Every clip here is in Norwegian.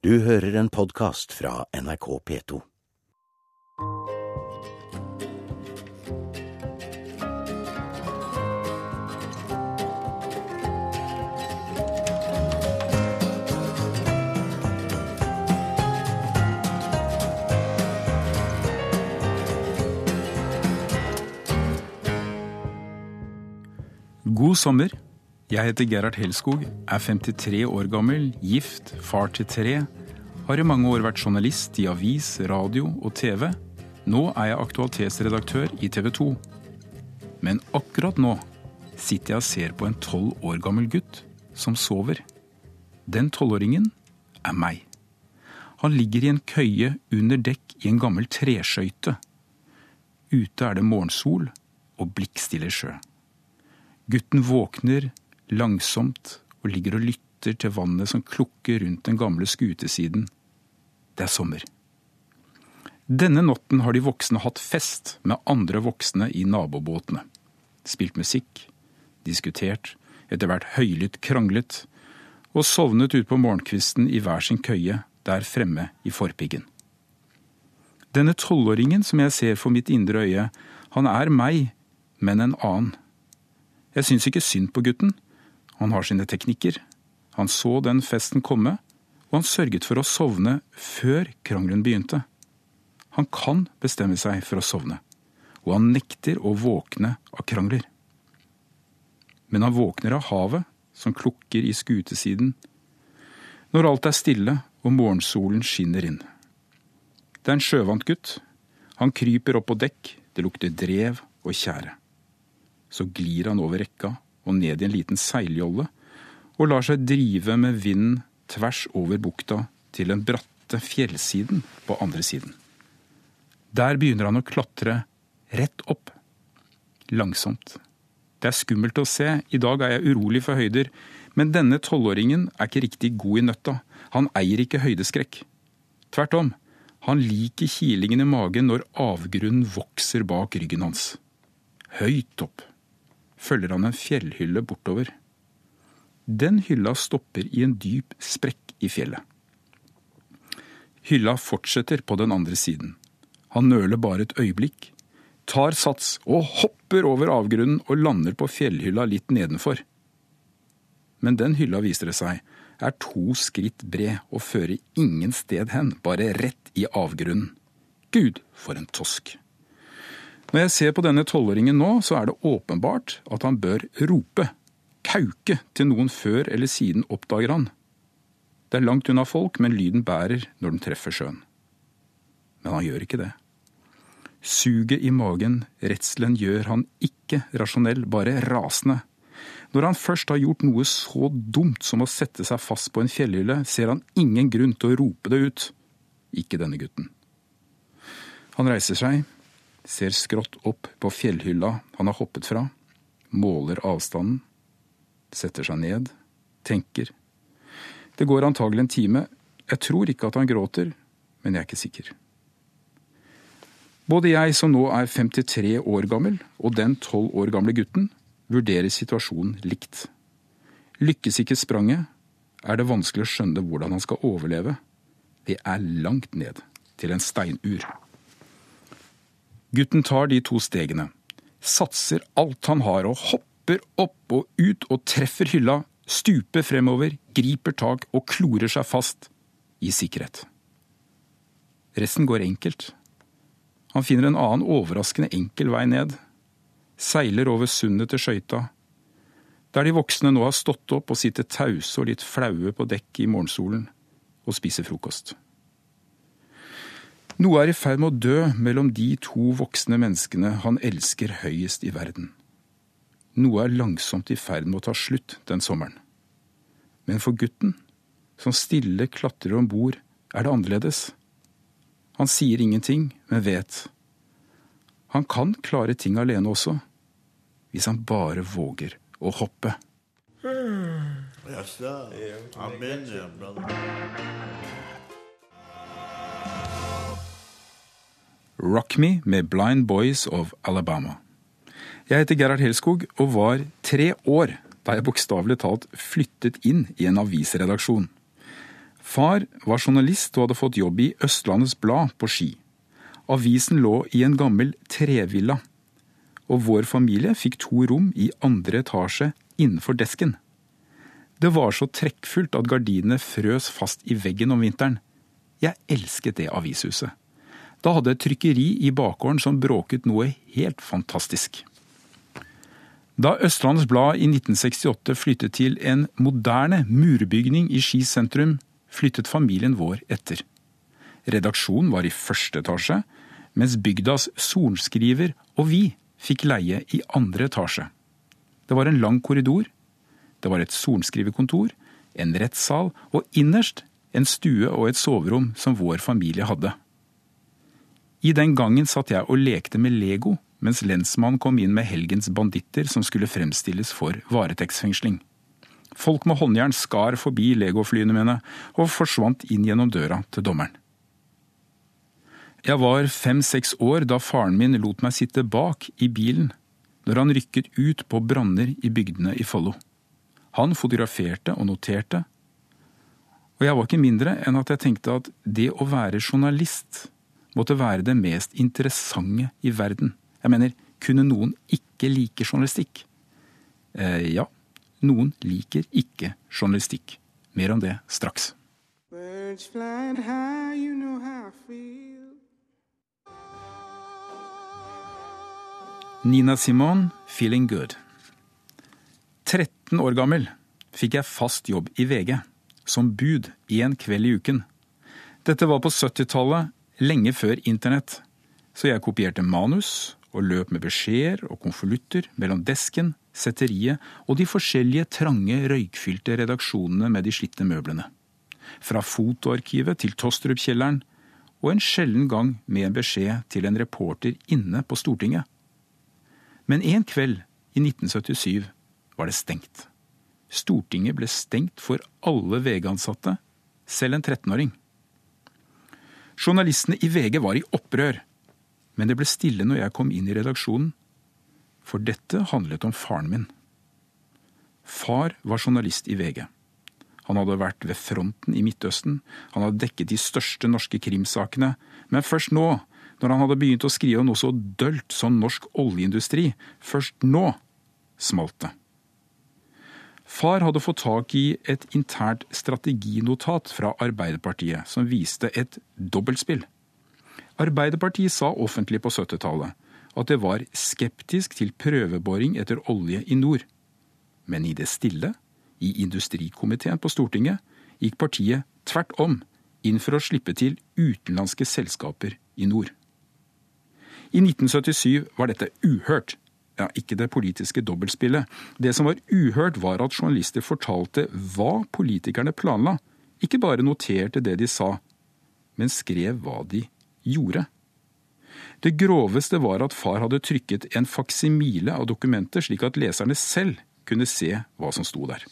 Du hører en podkast fra NRK P2. God sommer. Jeg heter Gerhard Helskog, er 53 år gammel, gift, far til tre. Har i mange år vært journalist i avis, radio og TV. Nå er jeg aktualitetsredaktør i TV 2. Men akkurat nå sitter jeg og ser på en tolv år gammel gutt som sover. Den tolvåringen er meg. Han ligger i en køye under dekk i en gammel treskøyte. Ute er det morgensol og blikkstille sjø. Gutten våkner langsomt og ligger og lytter til vannet som klukker rundt den gamle skutesiden. Det er sommer. Denne natten har de voksne hatt fest med andre voksne i nabobåtene. Spilt musikk, diskutert, etter hvert høylytt kranglet, og sovnet utpå morgenkvisten i hver sin køye der fremme i forpiggen. Denne tolvåringen som jeg ser for mitt indre øye, han er meg, men en annen. Jeg syns ikke synd på gutten. Han har sine teknikker. Han så den festen komme, og han sørget for å sovne før krangelen begynte. Han kan bestemme seg for å sovne, og han nekter å våkne av krangler. Men han våkner av havet, som klukker i skutesiden, når alt er stille og morgensolen skinner inn. Det er en sjøvant gutt. Han kryper opp på dekk, det lukter drev og tjære. Så glir han over rekka og ned i en liten seiljolle og lar seg drive med vinden tvers over bukta til den bratte fjellsiden på andre siden. Der begynner han å klatre rett opp. Langsomt. Det er skummelt å se, i dag er jeg urolig for høyder, men denne tolvåringen er ikke riktig god i nøtta. Han eier ikke høydeskrekk. Tvert om, han liker kilingen i magen når avgrunnen vokser bak ryggen hans. Høyt opp følger han en fjellhylle bortover. Den hylla stopper i en dyp sprekk i fjellet. Hylla fortsetter på den andre siden. Han nøler bare et øyeblikk, tar sats og hopper over avgrunnen og lander på fjellhylla litt nedenfor. Men den hylla, viser det seg, er to skritt bred og fører ingen sted hen, bare rett i avgrunnen. Gud, for en tosk! Når jeg ser på denne tolvåringen nå, så er det åpenbart at han bør rope, kauke, til noen før eller siden oppdager han. Det er langt unna folk, men lyden bærer når den treffer sjøen. Men han gjør ikke det. Suget i magen, redselen, gjør han ikke rasjonell, bare rasende. Når han først har gjort noe så dumt som å sette seg fast på en fjellhylle, ser han ingen grunn til å rope det ut. Ikke denne gutten. Han reiser seg, ser skrått opp på fjellhylla han har hoppet fra, måler avstanden, setter seg ned, tenker. Det går antagelig en time. Jeg tror ikke at han gråter, men jeg er ikke sikker. Både jeg som nå er 53 år gammel, og den 12 år gamle gutten, vurderer situasjonen likt. Lykkes ikke spranget, er det vanskelig å skjønne hvordan han skal overleve. Det er langt ned til en steinur. Gutten tar de to stegene, satser alt han har og hopper opp og ut og treffer hylla, stuper fremover, griper tak og klorer seg fast i sikkerhet. Resten går enkelt. Han finner en annen overraskende enkel vei ned. Seiler over sundet til skøyta. Der de voksne nå har stått opp og sitter tause og litt flaue på dekk i morgensolen og spiser frokost. Noe er i ferd med å dø mellom de to voksne menneskene han elsker høyest i verden. Noe er langsomt i ferd med å ta slutt den sommeren. Men for gutten, som stille klatrer om bord, er det annerledes. Han sier ingenting, men vet. Han kan klare ting alene også, hvis han bare våger å hoppe. Yes, Rock Me med Blind Boys of Alabama. Jeg heter Gerhard Helskog og var tre år da jeg bokstavelig talt flyttet inn i en avisredaksjon. Far var journalist og hadde fått jobb i Østlandets Blad på Ski. Avisen lå i en gammel trevilla, og vår familie fikk to rom i andre etasje innenfor desken. Det var så trekkfullt at gardinene frøs fast i veggen om vinteren. Jeg elsket det avishuset. Da hadde et trykkeri i bakgården som bråket noe helt fantastisk. Da Østlandets Blad i 1968 flyttet til en moderne murbygning i Ski sentrum, flyttet familien vår etter. Redaksjonen var i første etasje, mens bygdas sorenskriver og vi fikk leie i andre etasje. Det var en lang korridor, det var et sorenskriverkontor, en rettssal og innerst en stue og et soverom som vår familie hadde. I den gangen satt jeg og lekte med Lego mens lensmannen kom inn med helgens banditter som skulle fremstilles for varetektsfengsling. Folk med håndjern skar forbi legoflyene mine og forsvant inn gjennom døra til dommeren. Jeg var fem–seks år da faren min lot meg sitte bak i bilen når han rykket ut på branner i bygdene i Follo. Han fotograferte og noterte, og jeg var ikke mindre enn at jeg tenkte at det å være journalist måtte være det mest interessante i verden. Jeg mener, kunne noen ikke like journalistikk? Eh, ja, noen liker ikke journalistikk. Mer om det straks. Nina Simone, 'Feeling Good'. 13 år gammel fikk jeg fast jobb i VG, som bud én kveld i uken. Dette var på 70-tallet, lenge før internett, så jeg kopierte manus og løp med beskjeder og konvolutter mellom desken, setteriet og de forskjellige trange, røykfylte redaksjonene med de slitte møblene. Fra fotoarkivet til Tostrup-kjelleren, og en sjelden gang med en beskjed til en reporter inne på Stortinget. Men en kveld i 1977 var det stengt. Stortinget ble stengt for alle VG-ansatte, selv en 13-åring. Journalistene i VG var i opprør, men det ble stille når jeg kom inn i redaksjonen, for dette handlet om faren min. Far var journalist i VG. Han hadde vært ved fronten i Midtøsten, han hadde dekket de største norske krimsakene, men først nå, når han hadde begynt å skrive om noe så dølt som norsk oljeindustri, først nå smalt det. Far hadde fått tak i et internt strateginotat fra Arbeiderpartiet som viste et dobbeltspill. Arbeiderpartiet sa offentlig på 70-tallet at det var skeptisk til prøveboring etter olje i nord. Men i det stille, i industrikomiteen på Stortinget, gikk partiet tvert om inn for å slippe til utenlandske selskaper i nord. I 1977 var dette uhørt ja, ikke det politiske dobbeltspillet. Det som var uhørt, var at journalister fortalte hva politikerne planla. Ikke bare noterte det de sa, men skrev hva de gjorde. Det groveste var at far hadde trykket en faksimile av dokumenter, slik at leserne selv kunne se hva som sto der.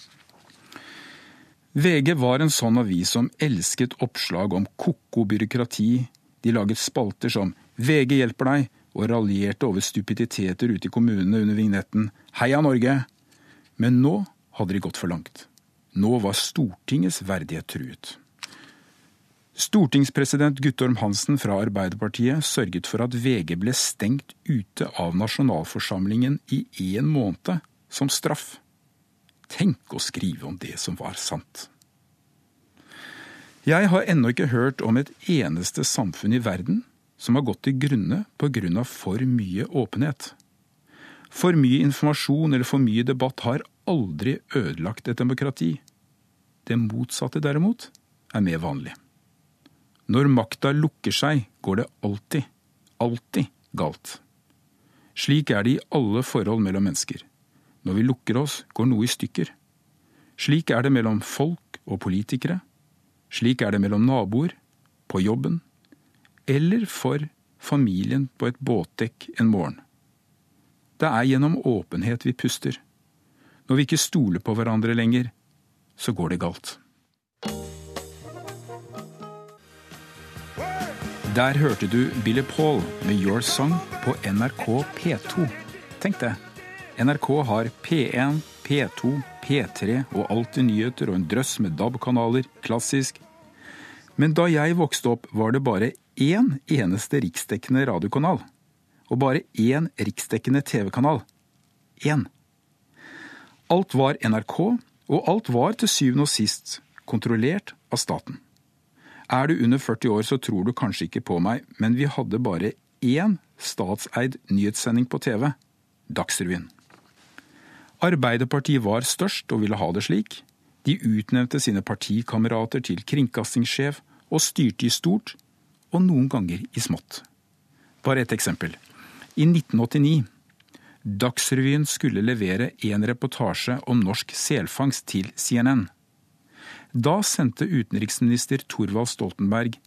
VG var en sånn avis som elsket oppslag om ko-ko byråkrati. De laget spalter som VG hjelper deg, og raljerte over stupiditeter ute i kommunene under vignetten Heia Norge! Men nå hadde de gått for langt. Nå var Stortingets verdighet truet. Stortingspresident Guttorm Hansen fra Arbeiderpartiet sørget for at VG ble stengt ute av nasjonalforsamlingen i én måned som straff. Tenk å skrive om det som var sant. Jeg har ennå ikke hørt om et eneste samfunn i verden som har gått til grunne pga. for mye åpenhet. For mye informasjon eller for mye debatt har aldri ødelagt et demokrati. Det motsatte, derimot, er mer vanlig. Når makta lukker seg, går det alltid, alltid galt. Slik er det i alle forhold mellom mennesker. Når vi lukker oss, går noe i stykker. Slik er det mellom folk og politikere. Slik er det mellom naboer, på jobben, eller for familien på et båtdekk en morgen. Det er gjennom åpenhet vi puster. Når vi ikke stoler på hverandre lenger, så går det galt. Der hørte du Billy Paul med Your Song på NRK P2. Tenk det. NRK har P1, P2, P3 og Alltid nyheter og en drøss med DAB-kanaler, klassisk, Men da jeg vokste opp, var det bare én eneste riksdekkende radiokanal. Og bare én riksdekkende TV-kanal. Én. Alt var NRK, og alt var til syvende og sist kontrollert av staten. Er du under 40 år, så tror du kanskje ikke på meg, men vi hadde bare én statseid nyhetssending på TV Dagsrevyen. Arbeiderpartiet var størst og ville ha det slik. De utnevnte sine partikamerater til kringkastingssjef og styrte i stort, og noen ganger i smått. Bare et eksempel. I 1989 Dagsrevyen skulle levere en reportasje om norsk selfangst til CNN. Da sendte utenriksminister Thorvald Stoltenberg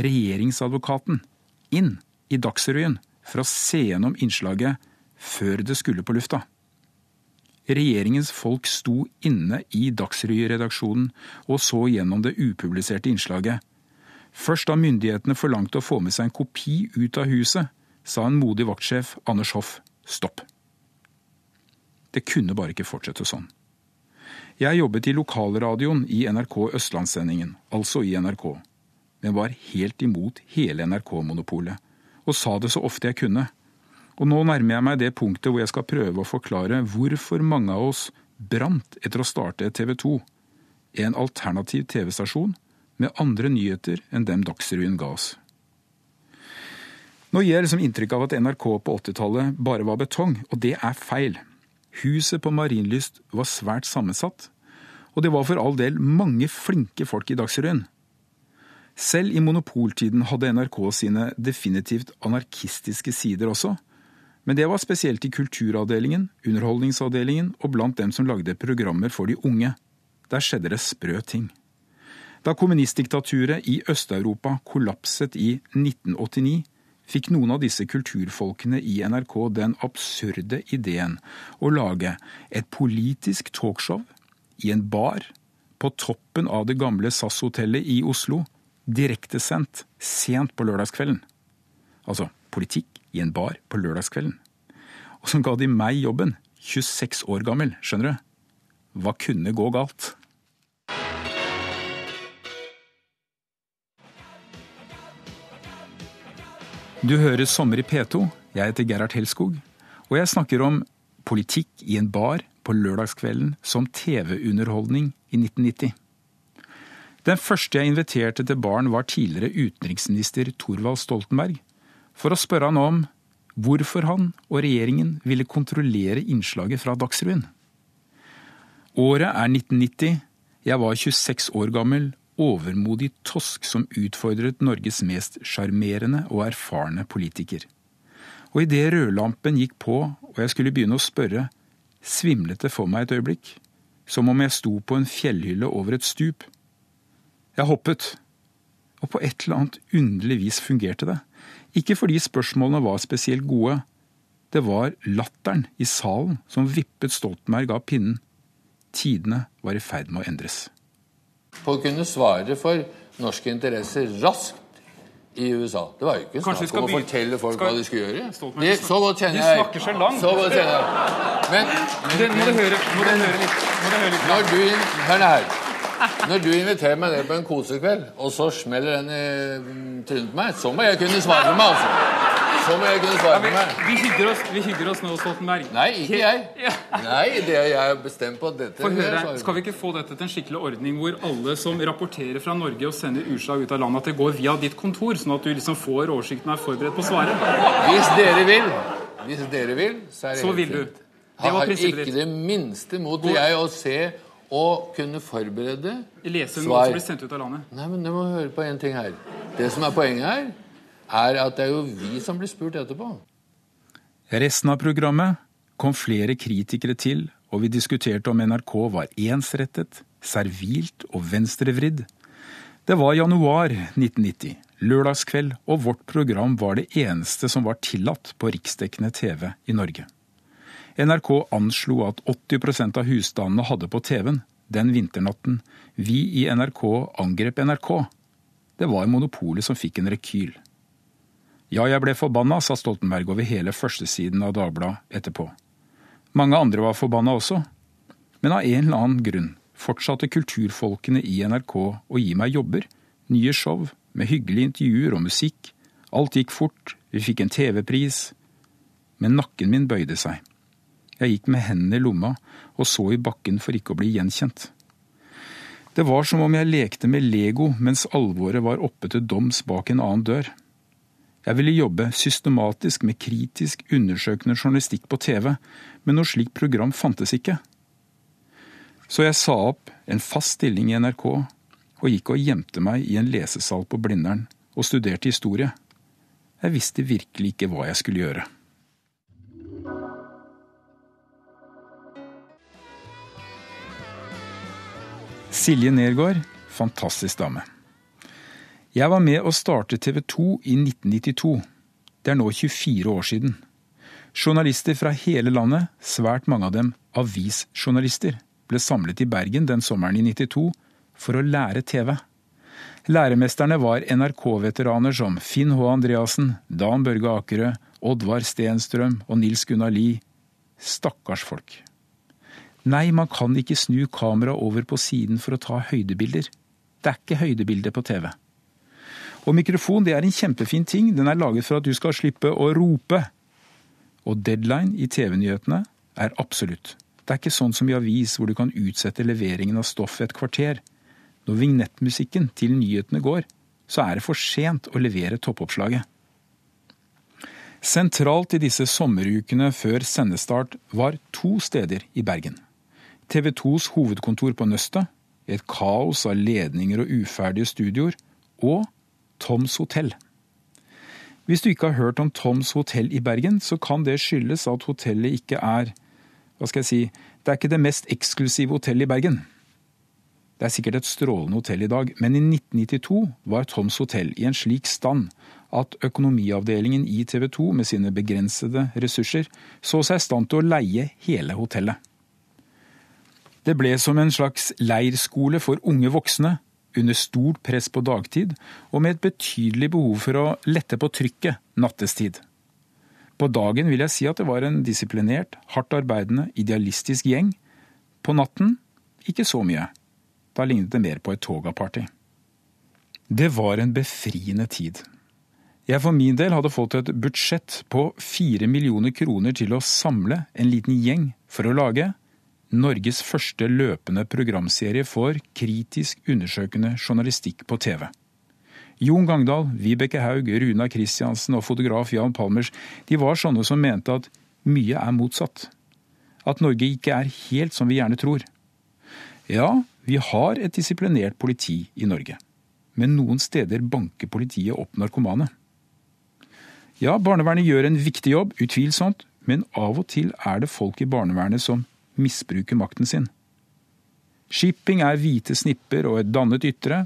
regjeringsadvokaten inn i Dagsrevyen for å se gjennom innslaget før det skulle på lufta. Regjeringens folk sto inne i Dagsrevy-redaksjonen og så gjennom det upubliserte innslaget. Først da myndighetene forlangte å få med seg en kopi ut av huset, sa en modig vaktsjef, Anders Hoff, stopp. Det kunne bare ikke fortsette sånn. Jeg jobbet i lokalradioen i NRK Østlandssendingen, altså i NRK, men var helt imot hele NRK-monopolet, og sa det så ofte jeg kunne. Og nå nærmer jeg meg det punktet hvor jeg skal prøve å forklare hvorfor mange av oss brant etter å starte TV 2, en alternativ TV-stasjon med andre nyheter enn dem Dagsrevyen ga oss. Nå gir jeg liksom inntrykk av at NRK på 80-tallet bare var betong, og det er feil. Huset på Marienlyst var svært sammensatt, og det var for all del mange flinke folk i Dagsrevyen. Selv i monopoltiden hadde NRK sine definitivt anarkistiske sider også, men det var spesielt i kulturavdelingen, underholdningsavdelingen og blant dem som lagde programmer for de unge. Der skjedde det sprø ting. Da kommunistdiktaturet i Øst-Europa kollapset i 1989, fikk noen av disse kulturfolkene i NRK den absurde ideen å lage et politisk talkshow i en bar på toppen av det gamle SAS-hotellet i Oslo, direktesendt sent på lørdagskvelden. Altså politikk i en bar på lørdagskvelden. Og som ga de meg jobben, 26 år gammel, skjønner du. Hva kunne gå galt? Du hører Sommer i P2. Jeg heter Gerhard Helskog, og jeg snakker om politikk i en bar på lørdagskvelden som TV-underholdning i 1990. Den første jeg inviterte til baren, var tidligere utenriksminister Thorvald Stoltenberg, for å spørre han om hvorfor han og regjeringen ville kontrollere innslaget fra Dagsrevyen. Året er 1990. Jeg var 26 år gammel, overmodig tosk som utfordret Norges mest sjarmerende og erfarne politiker. Og idet rødlampen gikk på og jeg skulle begynne å spørre, svimlet det for meg et øyeblikk, som om jeg sto på en fjellhylle over et stup. Jeg hoppet, og på et eller annet underlig vis fungerte det. Ikke fordi spørsmålene var spesielt gode. Det var latteren i salen som vippet Stoltenberg av pinnen. Tidene var i ferd med å endres. Folk kunne svare for norske interesser raskt i USA. Det var jo ikke snakk om å fortelle folk skal... hva de skulle gjøre. De, så godt kjenner jeg. Du snakker så langt. Så godt kjenner jeg. Men, men, må, du høre, må, du høre, litt. Må du høre litt. Når du, hør her. Når du inviterer meg ned på en kosekveld, og så smeller den i trynet på meg, så må jeg kunne svare for meg, altså. Så må jeg kunne svare for meg. Vi hygger oss, vi hygger oss nå, Stoltenberg. Nei, ikke jeg. Nei, det er jeg bestemt på at dette For høre, Skal vi ikke få dette til en skikkelig ordning hvor alle som rapporterer fra Norge og sender utslag ut av landet, at det går via ditt kontor, sånn at du liksom får oversikten og er forberedt på svaret? Hvis dere vil, hvis dere vil, så er det så fint. du. Det har ikke det minste mot jeg å se og kunne forberede Lese noe som blir sendt ut av landet. Nei, men Du må høre på en ting her. Det som er poenget her, er at det er jo vi som blir spurt etterpå. Resten av programmet kom flere kritikere til, og vi diskuterte om NRK var ensrettet, servilt og venstrevridd. Det var januar 1990, lørdagskveld, og vårt program var det eneste som var tillatt på riksdekkende TV i Norge. NRK anslo at 80% av husstandene hadde på TV-en den vinternatten vi i NRK angrep NRK. Det var monopolet som fikk en rekyl. Ja, jeg ble forbanna, sa Stoltenberg over hele førstesiden av Dagbladet etterpå. Mange andre var forbanna også. Men av en eller annen grunn fortsatte kulturfolkene i NRK å gi meg jobber, nye show med hyggelige intervjuer og musikk. Alt gikk fort, vi fikk en TV-pris. Men nakken min bøyde seg. Jeg gikk med hendene i lomma og så i bakken for ikke å bli gjenkjent. Det var som om jeg lekte med Lego mens alvoret var oppe til doms bak en annen dør. Jeg ville jobbe systematisk med kritisk, undersøkende journalistikk på TV, men noe slikt program fantes ikke. Så jeg sa opp en fast stilling i NRK og gikk og gjemte meg i en lesesal på Blindern og studerte historie. Jeg visste virkelig ikke hva jeg skulle gjøre. Silje Nergård, fantastisk dame. Jeg var med å starte TV 2 i 1992. Det er nå 24 år siden. Journalister fra hele landet, svært mange av dem avisjournalister, ble samlet i Bergen den sommeren i 92 for å lære TV. Læremesterne var NRK-veteraner som Finn H. Andreassen, Dan Børge Akerø, Oddvar Stenstrøm og Nils Gunnar Lie. Stakkars folk. Nei, man kan ikke snu kameraet over på siden for å ta høydebilder. Det er ikke høydebilde på TV. Og mikrofon det er en kjempefin ting, den er laget for at du skal slippe å rope. Og deadline i TV-nyhetene er absolutt. Det er ikke sånn som i avis hvor du kan utsette leveringen av stoff et kvarter. Når vignettmusikken til nyhetene går, så er det for sent å levere toppoppslaget. Sentralt i disse sommerukene før sendestart var to steder i Bergen. TV 2s hovedkontor på Nøstet, et kaos av ledninger og uferdige studioer, og Toms hotell. Hvis du ikke har hørt om Toms hotell i Bergen, så kan det skyldes at hotellet ikke er Hva skal jeg si Det er ikke det mest eksklusive hotellet i Bergen. Det er sikkert et strålende hotell i dag, men i 1992 var Toms hotell i en slik stand at økonomiavdelingen i TV 2 med sine begrensede ressurser så seg i stand til å leie hele hotellet. Det ble som en slags leirskole for unge voksne, under stort press på dagtid og med et betydelig behov for å lette på trykket nattestid. På dagen vil jeg si at det var en disiplinert, hardt arbeidende, idealistisk gjeng. På natten ikke så mye. Da lignet det mer på et togaparty. Det var en befriende tid. Jeg for min del hadde fått et budsjett på fire millioner kroner til å samle en liten gjeng for å lage Norges første løpende programserie for kritisk undersøkende journalistikk på TV. Jon Gangdal, Vibeke Haug, Runa Kristiansen og fotograf Jan Palmers de var sånne som mente at mye er motsatt. At Norge ikke er helt som vi gjerne tror. Ja, vi har et disiplinert politi i Norge. Men noen steder banker politiet opp narkomane. Ja, barnevernet gjør en viktig jobb, utvilsomt, men av og til er det folk i barnevernet som misbruker makten sin. Shipping er hvite snipper og et dannet ytre,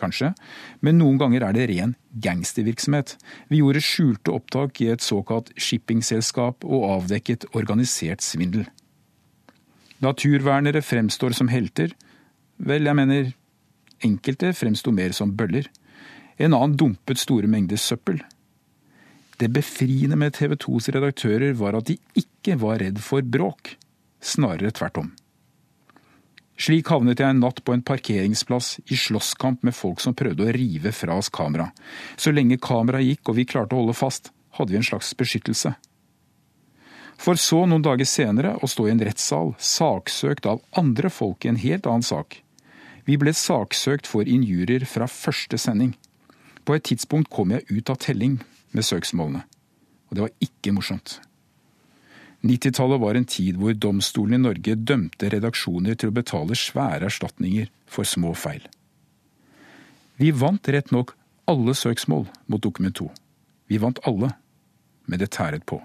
kanskje, men noen ganger er det ren gangstervirksomhet. Vi gjorde skjulte opptak i et såkalt shippingselskap og avdekket organisert svindel. Naturvernere fremstår som helter. Vel, jeg mener, enkelte fremsto mer som bøller. En annen dumpet store mengder søppel. Det befriende med TV 2s redaktører var at de ikke var redd for bråk snarere tvert om. Slik havnet jeg en natt på en parkeringsplass i slåsskamp med folk som prøvde å rive fra oss kamera. Så lenge kameraet gikk og vi klarte å holde fast, hadde vi en slags beskyttelse. For så, noen dager senere, å stå i en rettssal, saksøkt av andre folk i en helt annen sak. Vi ble saksøkt for injurier fra første sending. På et tidspunkt kom jeg ut av telling med søksmålene. Og det var ikke morsomt. 90-tallet var en tid hvor domstolen i Norge dømte redaksjoner til å betale svære erstatninger for små feil. Vi vant rett nok alle søksmål mot Dokument 2. Vi vant alle, men det tæret på.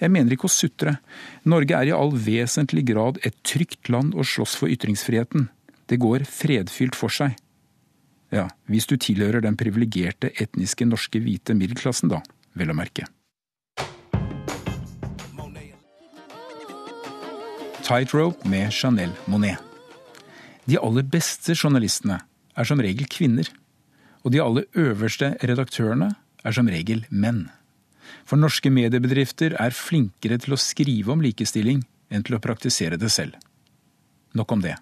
Jeg mener ikke å sutre. Norge er i all vesentlig grad et trygt land å slåss for ytringsfriheten. Det går fredfylt for seg. Ja, hvis du tilhører den privilegerte etniske norske hvite middelklassen, da, vel å merke. Tightrope med Chanel Monet. De aller beste journalistene er som regel kvinner. Og de aller øverste redaktørene er som regel menn. For norske mediebedrifter er flinkere til å skrive om likestilling enn til å praktisere det selv. Nok om det.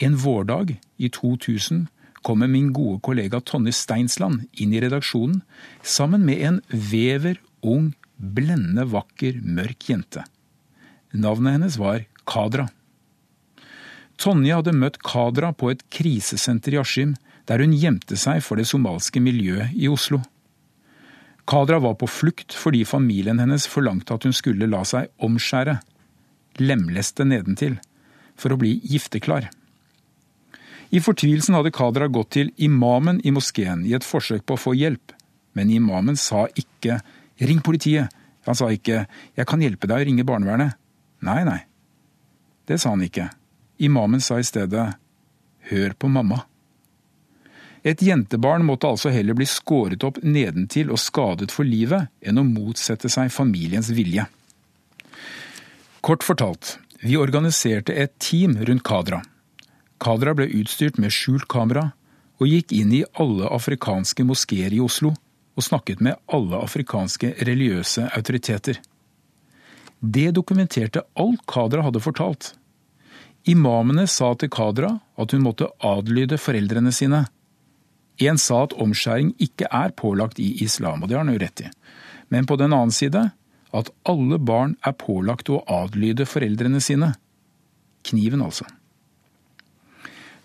En vårdag i 2000 kommer min gode kollega Tonje Steinsland inn i redaksjonen sammen med en vever, ung, blendende vakker, mørk jente. Navnet hennes var Kadra. Tonje hadde møtt Kadra på et krisesenter i Askim, der hun gjemte seg for det somalske miljøet i Oslo. Kadra var på flukt fordi familien hennes forlangte at hun skulle la seg omskjære, lemleste nedentil, for å bli gifteklar. I fortvilelsen hadde Kadra gått til imamen i moskeen i et forsøk på å få hjelp, men imamen sa ikke 'ring politiet'. Han sa ikke 'jeg kan hjelpe deg å ringe barnevernet'. Nei, nei. Det sa han ikke. Imamen sa i stedet 'hør på mamma'. Et jentebarn måtte altså heller bli skåret opp nedentil og skadet for livet enn å motsette seg familiens vilje. Kort fortalt, vi organiserte et team rundt Kadra. Kadra ble utstyrt med skjult kamera og gikk inn i alle afrikanske moskeer i Oslo og snakket med alle afrikanske religiøse autoriteter. Det dokumenterte alt Kadra hadde fortalt. Imamene sa til Kadra at hun måtte adlyde foreldrene sine. En sa at omskjæring ikke er pålagt i islam, og det har han jo rett i. Men på den annen side at alle barn er pålagt å adlyde foreldrene sine. Kniven, altså.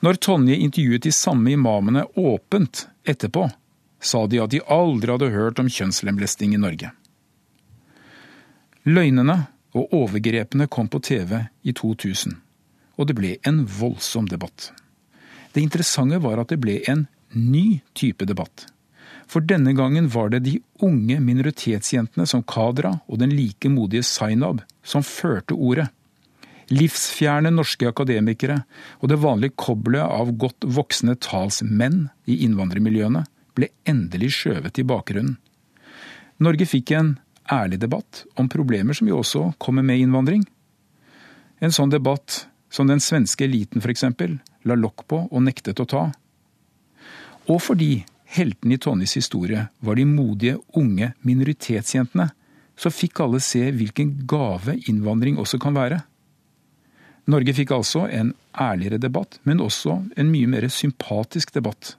Når Tonje intervjuet de samme imamene åpent etterpå, sa de at de aldri hadde hørt om kjønnslemlesting i Norge. Løgnene og overgrepene kom på TV i 2000, og det ble en voldsom debatt. Det interessante var at det ble en ny type debatt. For denne gangen var det de unge minoritetsjentene som Kadra og den like modige Zainab som førte ordet. Livsfjerne norske akademikere og det vanlige koblet av godt voksne talsmenn i innvandrermiljøene ble endelig skjøvet i bakgrunnen. Norge fikk en ærlig debatt om problemer som jo også kommer med innvandring. En sånn debatt som den svenske eliten f.eks. la lokk på og nektet å ta. Og fordi heltene i Tonjes historie var de modige, unge minoritetsjentene, så fikk alle se hvilken gave innvandring også kan være. Norge fikk altså en ærligere debatt, men også en mye mer sympatisk debatt.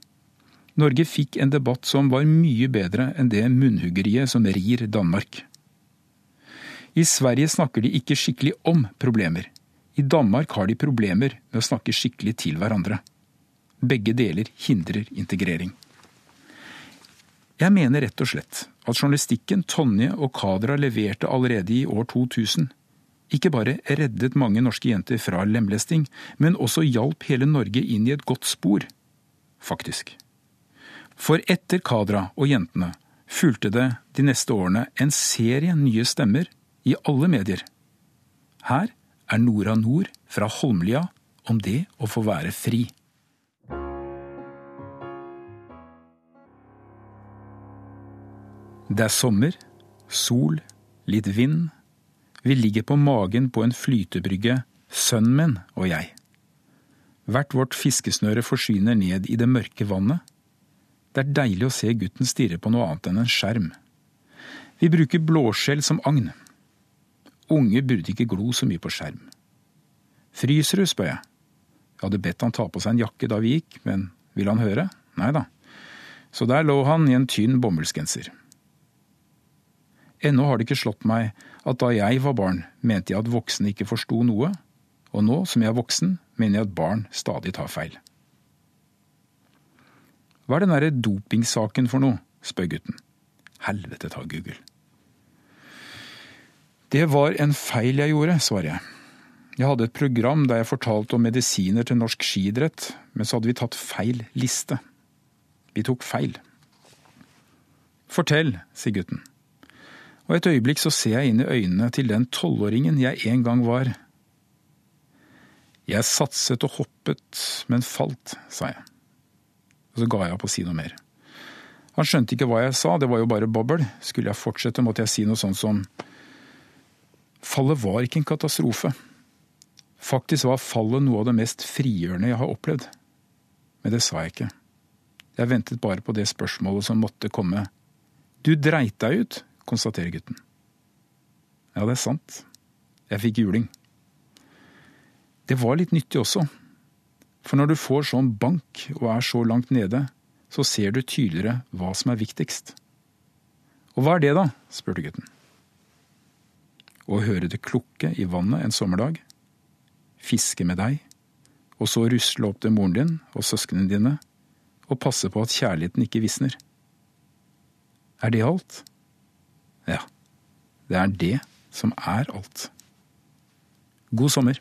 Norge fikk en debatt som var mye bedre enn det munnhuggeriet som rir Danmark. I Sverige snakker de ikke skikkelig om problemer. I Danmark har de problemer med å snakke skikkelig til hverandre. Begge deler hindrer integrering. Jeg mener rett og slett at journalistikken Tonje og Kadra leverte allerede i år 2000, ikke bare reddet mange norske jenter fra lemlesting, men også hjalp hele Norge inn i et godt spor. Faktisk. For etter Kadra og jentene fulgte det de neste årene en serie nye stemmer i alle medier. Her er Nora Nord fra Holmlia om det å få være fri. Det er sommer, sol, litt vind, vi ligger på magen på en flytebrygge, sønnen min og jeg. Hvert vårt fiskesnøre forsvinner ned i det mørke vannet. Det er deilig å se gutten stirre på noe annet enn en skjerm. Vi bruker blåskjell som agn. Unge burde ikke glo så mye på skjerm. Fryser du, spør jeg. Jeg hadde bedt han ta på seg en jakke da vi gikk, men ville han høre? Nei da. Så der lå han i en tynn bomullsgenser. Ennå har det ikke slått meg at da jeg var barn, mente jeg at voksne ikke forsto noe, og nå som jeg er voksen, mener jeg at barn stadig tar feil. Hva er den derre dopingsaken for noe? spør gutten. Helvete ta Google. Det var en feil jeg gjorde, svarer jeg. Jeg hadde et program der jeg fortalte om medisiner til norsk skiidrett, men så hadde vi tatt feil liste. Vi tok feil. Fortell, sier gutten og et øyeblikk så ser jeg inn i øynene til den tolvåringen jeg en gang var. Jeg satset og hoppet, men falt, sa jeg. Og så ga jeg opp å si noe mer. Han skjønte ikke hva jeg sa, det var jo bare bobbel. Skulle jeg fortsette, måtte jeg si noe sånt som Fallet var ikke en katastrofe. Faktisk var fallet noe av det mest frigjørende jeg har opplevd. Men det sa jeg ikke. Jeg ventet bare på det spørsmålet som måtte komme. Du dreit deg ut, konstaterer gutten. Ja, det er sant. Jeg fikk juling. Det var litt nyttig også. For når du får sånn bank og er så langt nede, så ser du tydeligere hva som er viktigst. Og hva er det, da? spurte gutten. Å høre det klukke i vannet en sommerdag, fiske med deg, og så rusle opp til moren din og søsknene dine, og passe på at kjærligheten ikke visner. Er det alt? Ja, det er det som er alt. God sommer.